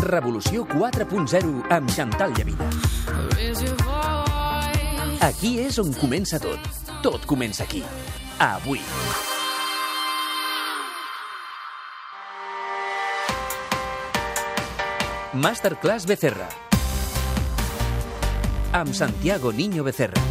Revolució 4.0 amb Xantal Llavida. Aquí és on comença tot. Tot comença aquí. Avui. Masterclass Becerra. Amb Santiago Niño Becerra.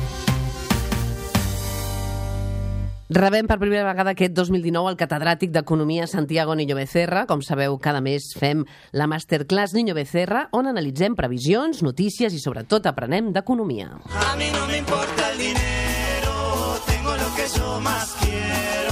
Rebem per primera vegada aquest 2019 el catedràtic d'Economia Santiago Niño Becerra. Com sabeu, cada mes fem la Masterclass Niño Becerra, on analitzem previsions, notícies i sobretot aprenem d'economia. A mí no me importa el dinero, tengo lo que yo más quiero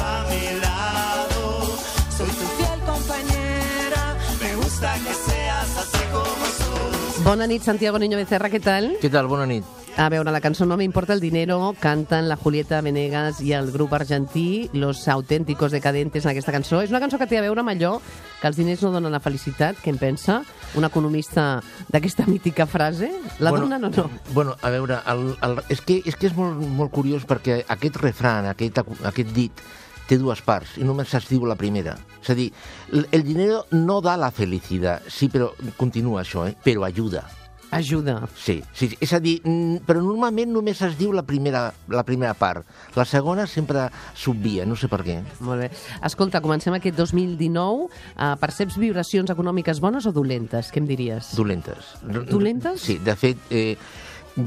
Bona nit, Santiago Niño Becerra, què tal? Què tal? Bona nit. A veure, la cançó No me importa el dinero canten la Julieta Venegas i el grup argentí Los Auténticos Decadentes en aquesta cançó. És una cançó que té a veure amb allò que els diners no donen la felicitat, què en pensa? Un economista d'aquesta mítica frase? La bueno, donen o no? Bueno, a veure, el, el, és, que, és que és molt, molt curiós perquè aquest refran, aquest, aquest dit, té dues parts i només es diu la primera. És a dir, el, dinero no da la felicitat, sí, però continua això, eh? però ajuda. Ajuda. Sí, sí, és a dir, però normalment només es diu la primera, la primera part. La segona sempre s'obvia, no sé per què. Molt bé. Escolta, comencem aquest 2019. Uh, perceps vibracions econòmiques bones o dolentes? Què em diries? Dolentes. Dolentes? Sí, de fet, eh,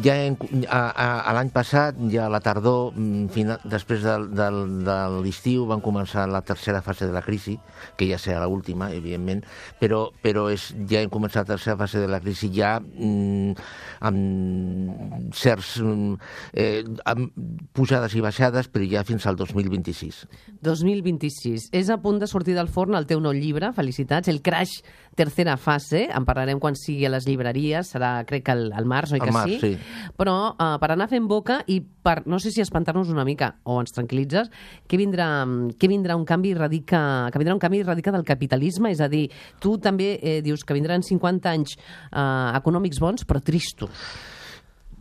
ja en, a, a, a l'any passat, ja a la tardor, mm, final, després del, del, de l'estiu, van començar la tercera fase de la crisi, que ja serà l'última, evidentment, però, però és, ja hem començat la tercera fase de la crisi ja mm, amb certs mm, eh, amb pujades i baixades, però ja fins al 2026. 2026. És a punt de sortir del forn el teu nou llibre, felicitats, el Crash tercera fase, en parlarem quan sigui a les llibreries, serà crec que al, al març, oi que març, sí? sí. Però uh, per anar fent boca i per, no sé si espantar-nos una mica o ens tranquil·litzes, que vindrà, que vindrà un canvi radica, que vindrà un canvi radica del capitalisme, és a dir, tu també eh, dius que vindran 50 anys eh, econòmics bons, però tristos.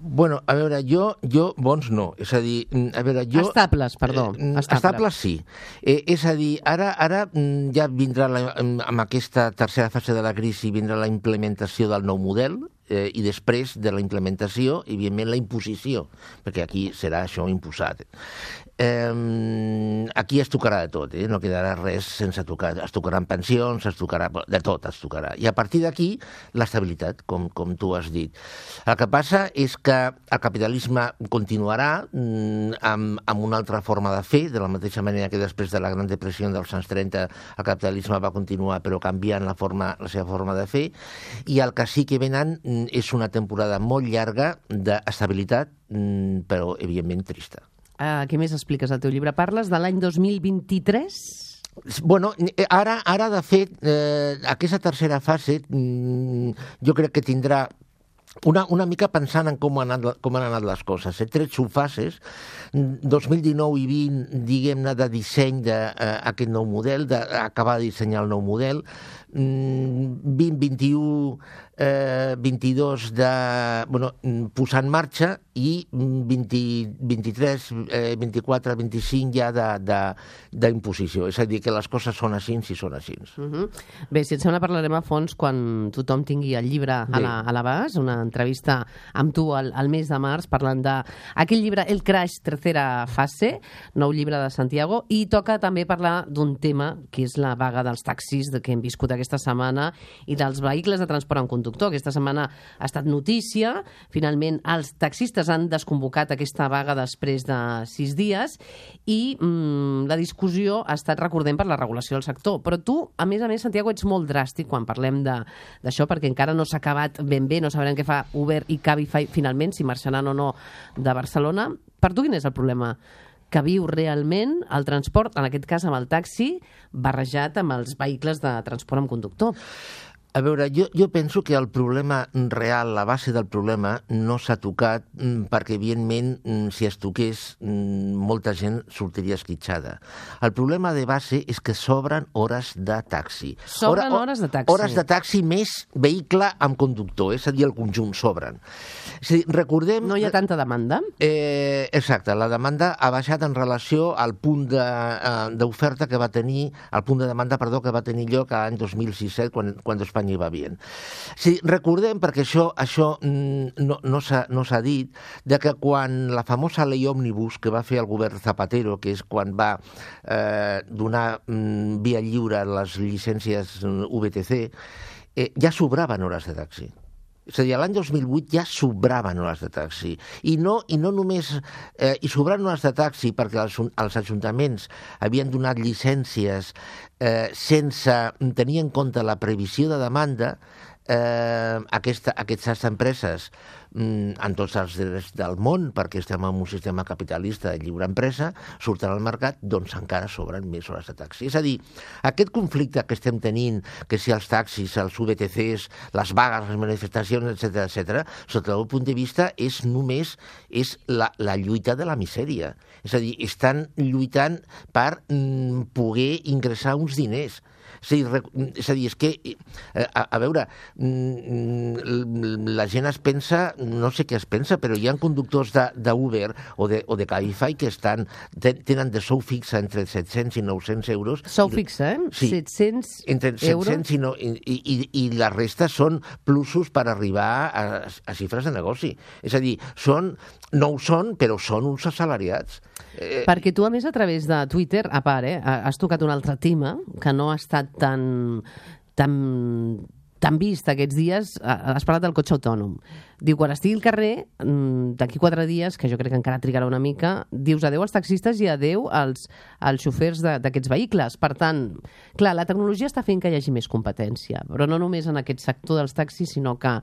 Bueno, a veure, jo, jo bons no. És a dir, mm, a veure, jo... Estables, perdó. Eh, estables. estables sí. Eh, és a dir, ara, ara mm, ja vindrà, la, mm, amb aquesta tercera fase de la crisi, vindrà la implementació del nou model, eh, i després de la implementació, evidentment, la imposició, perquè aquí serà això imposat. Eh, aquí es tocarà de tot, eh? no quedarà res sense tocar. Es tocaran pensions, es tocarà de tot, es tocarà. I a partir d'aquí, l'estabilitat, com, com tu has dit. El que passa és que el capitalisme continuarà mm, amb, amb una altra forma de fer, de la mateixa manera que després de la Gran Depressió dels anys 30 el capitalisme va continuar però canviant la, forma, la seva forma de fer, i el que sí que venen mm, és una temporada molt llarga d'estabilitat, mm, però evidentment trista. Uh, què més expliques al teu llibre? Parles de l'any 2023? Bueno, eh, ara, ara de fet, eh, aquesta tercera fase mm, jo crec que tindrà una, una mica pensant en com han anat, com han anat les coses. He tret subfases, 2019 i 20, diguem-ne, de disseny d'aquest eh, nou model, d'acabar de dissenyar el nou model, 2021, eh, 22 de bueno, posar en marxa i 20, 23, eh, 24, 25 ja d'imposició. És a dir, que les coses són així si són així. Uh -huh. Bé, si et sembla parlarem a fons quan tothom tingui el llibre a la, a l'abast, una entrevista amb tu al, al mes de març parlant d'aquell llibre El Crash Tercera Fase, nou llibre de Santiago, i toca també parlar d'un tema que és la vaga dels taxis de que hem viscut aquesta setmana i dels vehicles de transport en conductor. Aquesta setmana ha estat notícia. Finalment, els taxistes han desconvocat aquesta vaga després de sis dies i mm, la discussió ha estat, recordem, per la regulació del sector. Però tu, a més a més, Santiago, ets molt dràstic quan parlem d'això, perquè encara no s'ha acabat ben bé, no sabrem què fa Uber i Cabify finalment, si marxaran o no de Barcelona. Per tu quin és el problema? que viu realment el transport, en aquest cas amb el taxi, barrejat amb els vehicles de transport amb conductor. A veure, jo, jo penso que el problema real, la base del problema, no s'ha tocat mm, perquè, evidentment, mm, si es toqués, mm, molta gent sortiria esquitxada. El problema de base és que sobren hores de taxi. Sobren Hora- hores de taxi. Hores de taxi més vehicle amb conductor, és a dir, el conjunt sobren. És a dir, recordem... No hi ha tanta demanda? Eh, exacte, la demanda ha baixat en relació al punt de, eh, d'oferta que va tenir, al punt de demanda, perdó, que va tenir lloc l'any 2017, quan, quan Espanya Espanya hi va bien. Sí, recordem, perquè això, això mm, no, no s'ha no dit, de que quan la famosa llei òmnibus que va fer el govern Zapatero, que és quan va eh, donar mm, via lliure les llicències mm, VTC, eh, ja sobraven hores de taxi. És a dir, l'any 2008 ja sobraven hores de taxi. I no, i no només... Eh, I sobraven hores de taxi perquè els, els ajuntaments havien donat llicències eh, sense tenir en compte la previsió de demanda, eh, aquesta, aquestes empreses mm, en tots els drets del món, perquè estem en un sistema capitalista de lliure empresa, surten al mercat, doncs encara sobren més hores de taxi. És a dir, aquest conflicte que estem tenint, que si els taxis, els VTCs, les vagues, les manifestacions, etc etc, sota el punt de vista és només és la, la lluita de la misèria. És a dir, estan lluitant per mm, poder ingressar uns diners. És a dir, és a dir, és que, eh, a, a veure, mm, la gent es pensa, no sé què es pensa, però hi ha conductors d'Uber o de, o de Cabify que estan, tenen de sou fixa entre 700 i 900 euros. Sou fixa, eh? Sí. 700 entre 700 euros? i, no, i, i, i la resta són plusos per arribar a, a xifres de negoci. És a dir, són, no ho són, però són uns assalariats. Eh, Perquè tu, a més, a través de Twitter, a part, eh, has tocat un altre tema que no estat tan, tan, tan vist aquests dies, has parlat del cotxe autònom. Diu, quan estigui al carrer, mm, d'aquí quatre dies, que jo crec que encara trigarà una mica, dius adeu als taxistes i adeu als, als xofers d'aquests vehicles. Per tant, clar, la tecnologia està fent que hi hagi més competència, però no només en aquest sector dels taxis, sinó que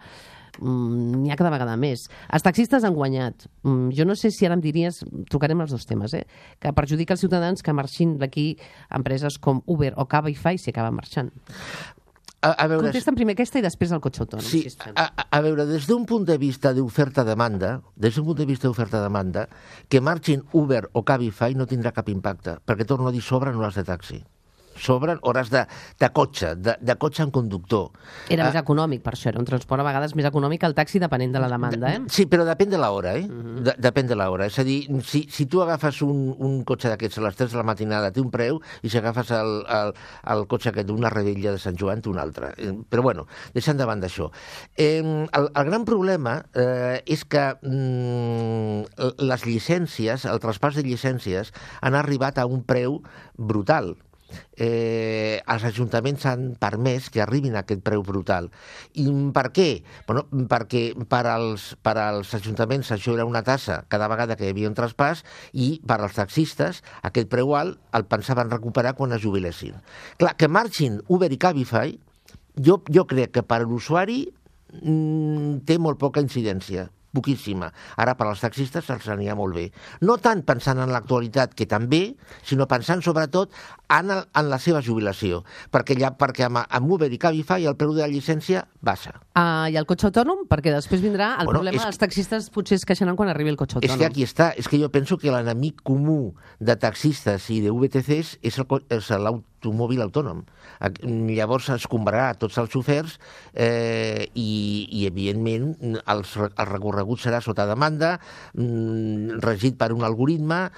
mm, n'hi ha cada vegada més. Els taxistes han guanyat. Mm, jo no sé si ara em diries, trucarem els dos temes, eh? que perjudica els ciutadans que marxin d'aquí empreses com Uber o Cabify si acaben marxant. A, a veure, Contesta'm primer aquesta i després el cotxe autònom. Sí, si a, a- veure, des d'un punt de vista d'oferta-demanda, des d'un punt de vista d'oferta-demanda, que marxin Uber o Cabify no tindrà cap impacte, perquè torno a dir, sobren hores de taxi. Sobren hores de, de cotxe, de, de cotxe en conductor. Era Ah, més econòmic, per això. Era un transport a vegades més econòmic que el taxi, depenent de la demanda, eh? Sí, però depèn de l'hora, eh? de, depèn de l'hora. És a dir, si, si tu agafes un, un cotxe d'aquests a les 3 de la matinada té un preu i si agafes el, el, el cotxe aquest d'una rebella de Sant Joan té un altre. Eh, Però bueno, deixant davant d'això. Eh, el, el gran problema eh, és que mm, les llicències, el traspàs de llicències, han arribat a un preu brutal eh, els ajuntaments han permès que arribin a aquest preu brutal. I per què? Bueno, perquè per als, per als ajuntaments això era una tassa cada vegada que hi havia un traspàs i per als taxistes aquest preu alt el pensaven recuperar quan es jubilessin. Clar, que marxin Uber i Cabify, jo, jo crec que per l'usuari mm, té molt poca incidència poquíssima. Ara, per als taxistes se'ls anirà molt bé. No tant pensant en l'actualitat, que també, sinó pensant sobretot en, el, en la seva jubilació, perquè, ja, perquè amb, amb Uber i Cabify el preu de la llicència baixa. Ah, I el cotxe autònom? Perquè després vindrà el Bueno, problema és dels taxistes potser es queixaran quan arribi el cotxe És autònom. que aquí està, és que jo penso que l'enemic comú de taxistes i de VTCs és el és l'automòbil autònom. Llavors es comprarà a tots els xofers eh, i, i, evidentment, els, el recorregut serà sota demanda, mm, regit per un algoritme,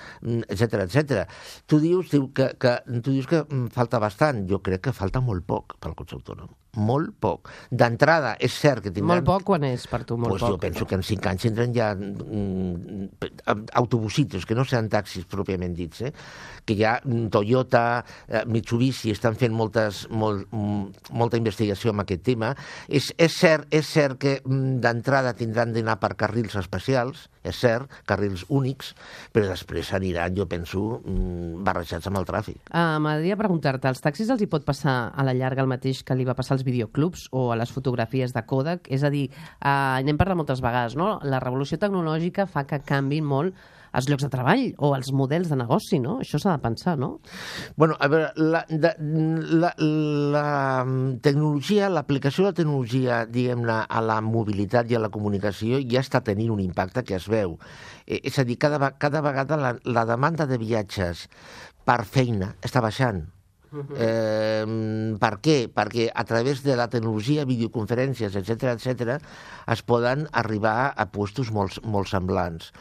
etc etc. Tu dius diu, que, que, tu dius que mm, falta bastant. Jo crec que falta molt poc pel cotxe autònom. Molt poc. D'entrada, és cert que tindran... Molt poc quan és per tu, molt pues poc. jo penso que en cinc anys tindran ja mm, autobusitos, que no seran taxis pròpiament dits, eh? que ja mm, Toyota, eh, Mitsubishi estan fent moltes, molt, mm, molta investigació en aquest tema. És, és, cert, és cert que mm, d'entrada tindran d'anar per carrils especials, és cert, carrils únics, però després aniran, jo penso, barrejats amb el tràfic. Uh, M'agradaria preguntar-te, als taxis els hi pot passar a la llarga el mateix que li va passar als videoclubs o a les fotografies de Kodak? És a dir, uh, n'hem parlat moltes vegades, no? La revolució tecnològica fa que canvin molt els llocs de treball o els models de negoci, no? Això s'ha de pensar, no? Bueno, a veure, la, de, la, la tecnologia, l'aplicació de la tecnologia, diguem-ne, a la mobilitat i a la comunicació ja està tenint un impacte que es veu. Eh, és a dir, cada, cada vegada la, la demanda de viatges per feina està baixant Eh, per què? Perquè a través de la tecnologia, videoconferències, etc etc, es poden arribar a puestos molt, molt semblants.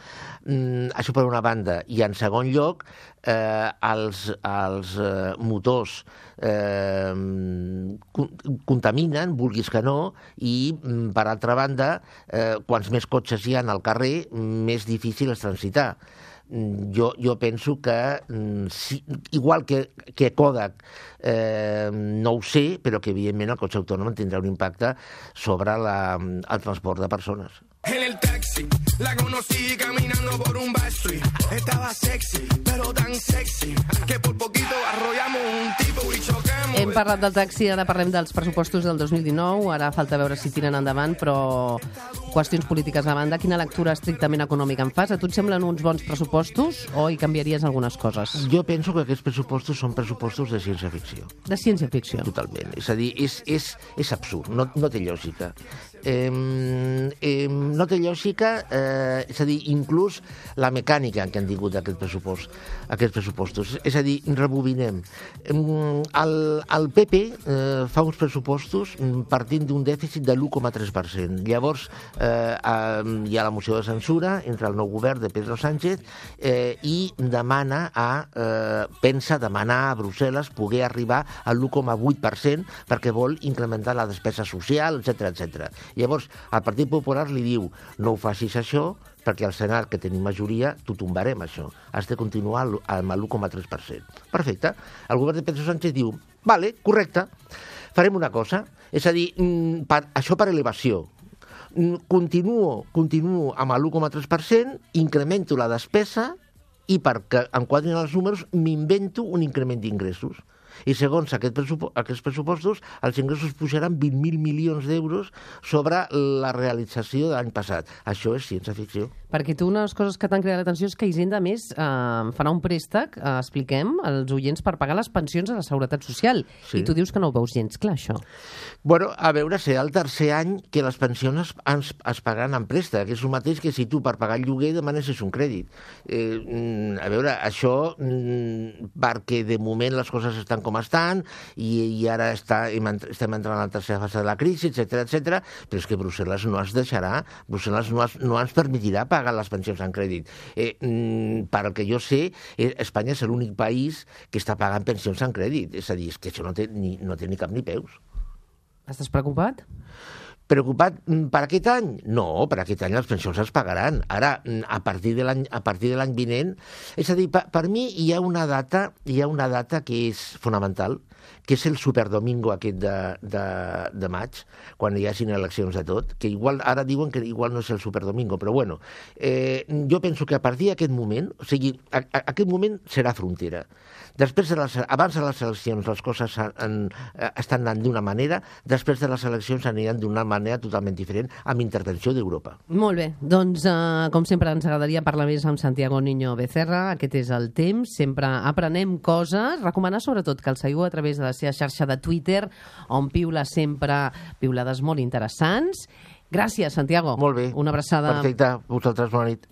Mm, això per una banda. I en segon lloc, eh, els, els eh, motors eh, con- contaminen, vulguis que no, i mm, per altra banda, eh, quants més cotxes hi ha al carrer, més difícil és transitar. Mm, Jo, jo penso que, mm, si, igual que, que Kodak, eh, no ho sé, però que evidentment el cotxe autònom tindrà un impacte sobre la, el transport de persones. En el taxi, la conocí caminando por un backstreet. Estaba sexy, pero tan sexy que por poquito arrollamos un. Hem parlat del taxi, ara parlem dels pressupostos del 2019. Ara falta veure si tiren endavant, però qüestions polítiques a banda. Quina lectura estrictament econòmica en fas? A tu et semblen uns bons pressupostos o hi canviaries algunes coses? Jo penso que aquests pressupostos són pressupostos de ciència-ficció. De ciència-ficció. Totalment. És a dir, és, és, és absurd, no, no té lògica. Eh, eh, no té lògica, eh, és a dir, inclús la mecànica que han tingut aquest pressupost, aquests pressupostos. És a dir, rebobinem. El, el PP eh, fa uns pressupostos partint d'un dèficit de l'1,3%. Llavors, eh, hi ha la moció de censura entre el nou govern de Pedro Sánchez eh, i demana a, eh, pensa demanar a Brussel·les poder arribar al 1,8% perquè vol incrementar la despesa social, etc etc. Llavors, el Partit Popular li diu no ho facis això perquè al Senat, que tenim majoria, t'ho tombarem, això. Has de continuar amb l'1,3%. Perfecte. El govern de Pedro Sánchez diu, vale, correcte, farem una cosa, és a dir, mm, per, això per elevació, Mm, continuo, continuo amb l'1,3%, incremento la despesa i perquè em quadrin els números m'invento un increment d'ingressos. I segons aquest pressupo aquests pressupostos, els ingressos pujaran 20.000 milions d'euros sobre la realització de l'any passat. Això és ciència-ficció. Perquè tu una de les coses que t'han cridat l'atenció és que Hisenda, a més, eh, farà un préstec, eh, expliquem, als oients per pagar les pensions a la Seguretat Social. Sí. I tu dius que no ho veus gens clar, això. Bueno, a veure, serà el tercer any que les pensions es, es, es pagaran en préstec. És el mateix que si tu per pagar el lloguer demanessis un crèdit. Eh, mm, a veure, això mm, perquè de moment les coses estan com estan i, i ara està, hem estem entrant a la tercera fase de la crisi, etc etc. però és que Brussel·les no es deixarà, Brussel·les no, es, no ens permetirà pagar les pensions en crèdit. Eh, mm, per el que jo sé, eh, Espanya és l'únic país que està pagant pensions en crèdit. És a dir, és que això no té ni, no té ni cap ni peus. Estàs preocupat? Preocupat mm, per aquest any? No, per aquest any les pensions es pagaran. Ara, mm, a partir de l'any a partir de l'any vinent... És a dir, per, per mi hi ha una data hi ha una data que és fonamental, que és el superdomingo aquest de, de, de maig, quan hi hagin eleccions de tot, que igual ara diuen que igual no és el superdomingo, però bueno, eh, jo penso que a partir d'aquest moment, o sigui, a, a, aquest moment serà frontera. Després de les, abans de les eleccions les coses en, en, eh, estan anant d'una manera, després de les eleccions aniran d'una manera totalment diferent, amb intervenció d'Europa. Molt bé, doncs uh, com sempre ens agradaria parlar més amb Santiago Niño Becerra, aquest és el temps, sempre aprenem coses, recomanar sobretot que el seguiu a través de la seva xarxa de Twitter, on piula sempre piulades molt interessants. Gràcies, Santiago. Molt bé. Una abraçada. Perfecte. Vosaltres, bona nit.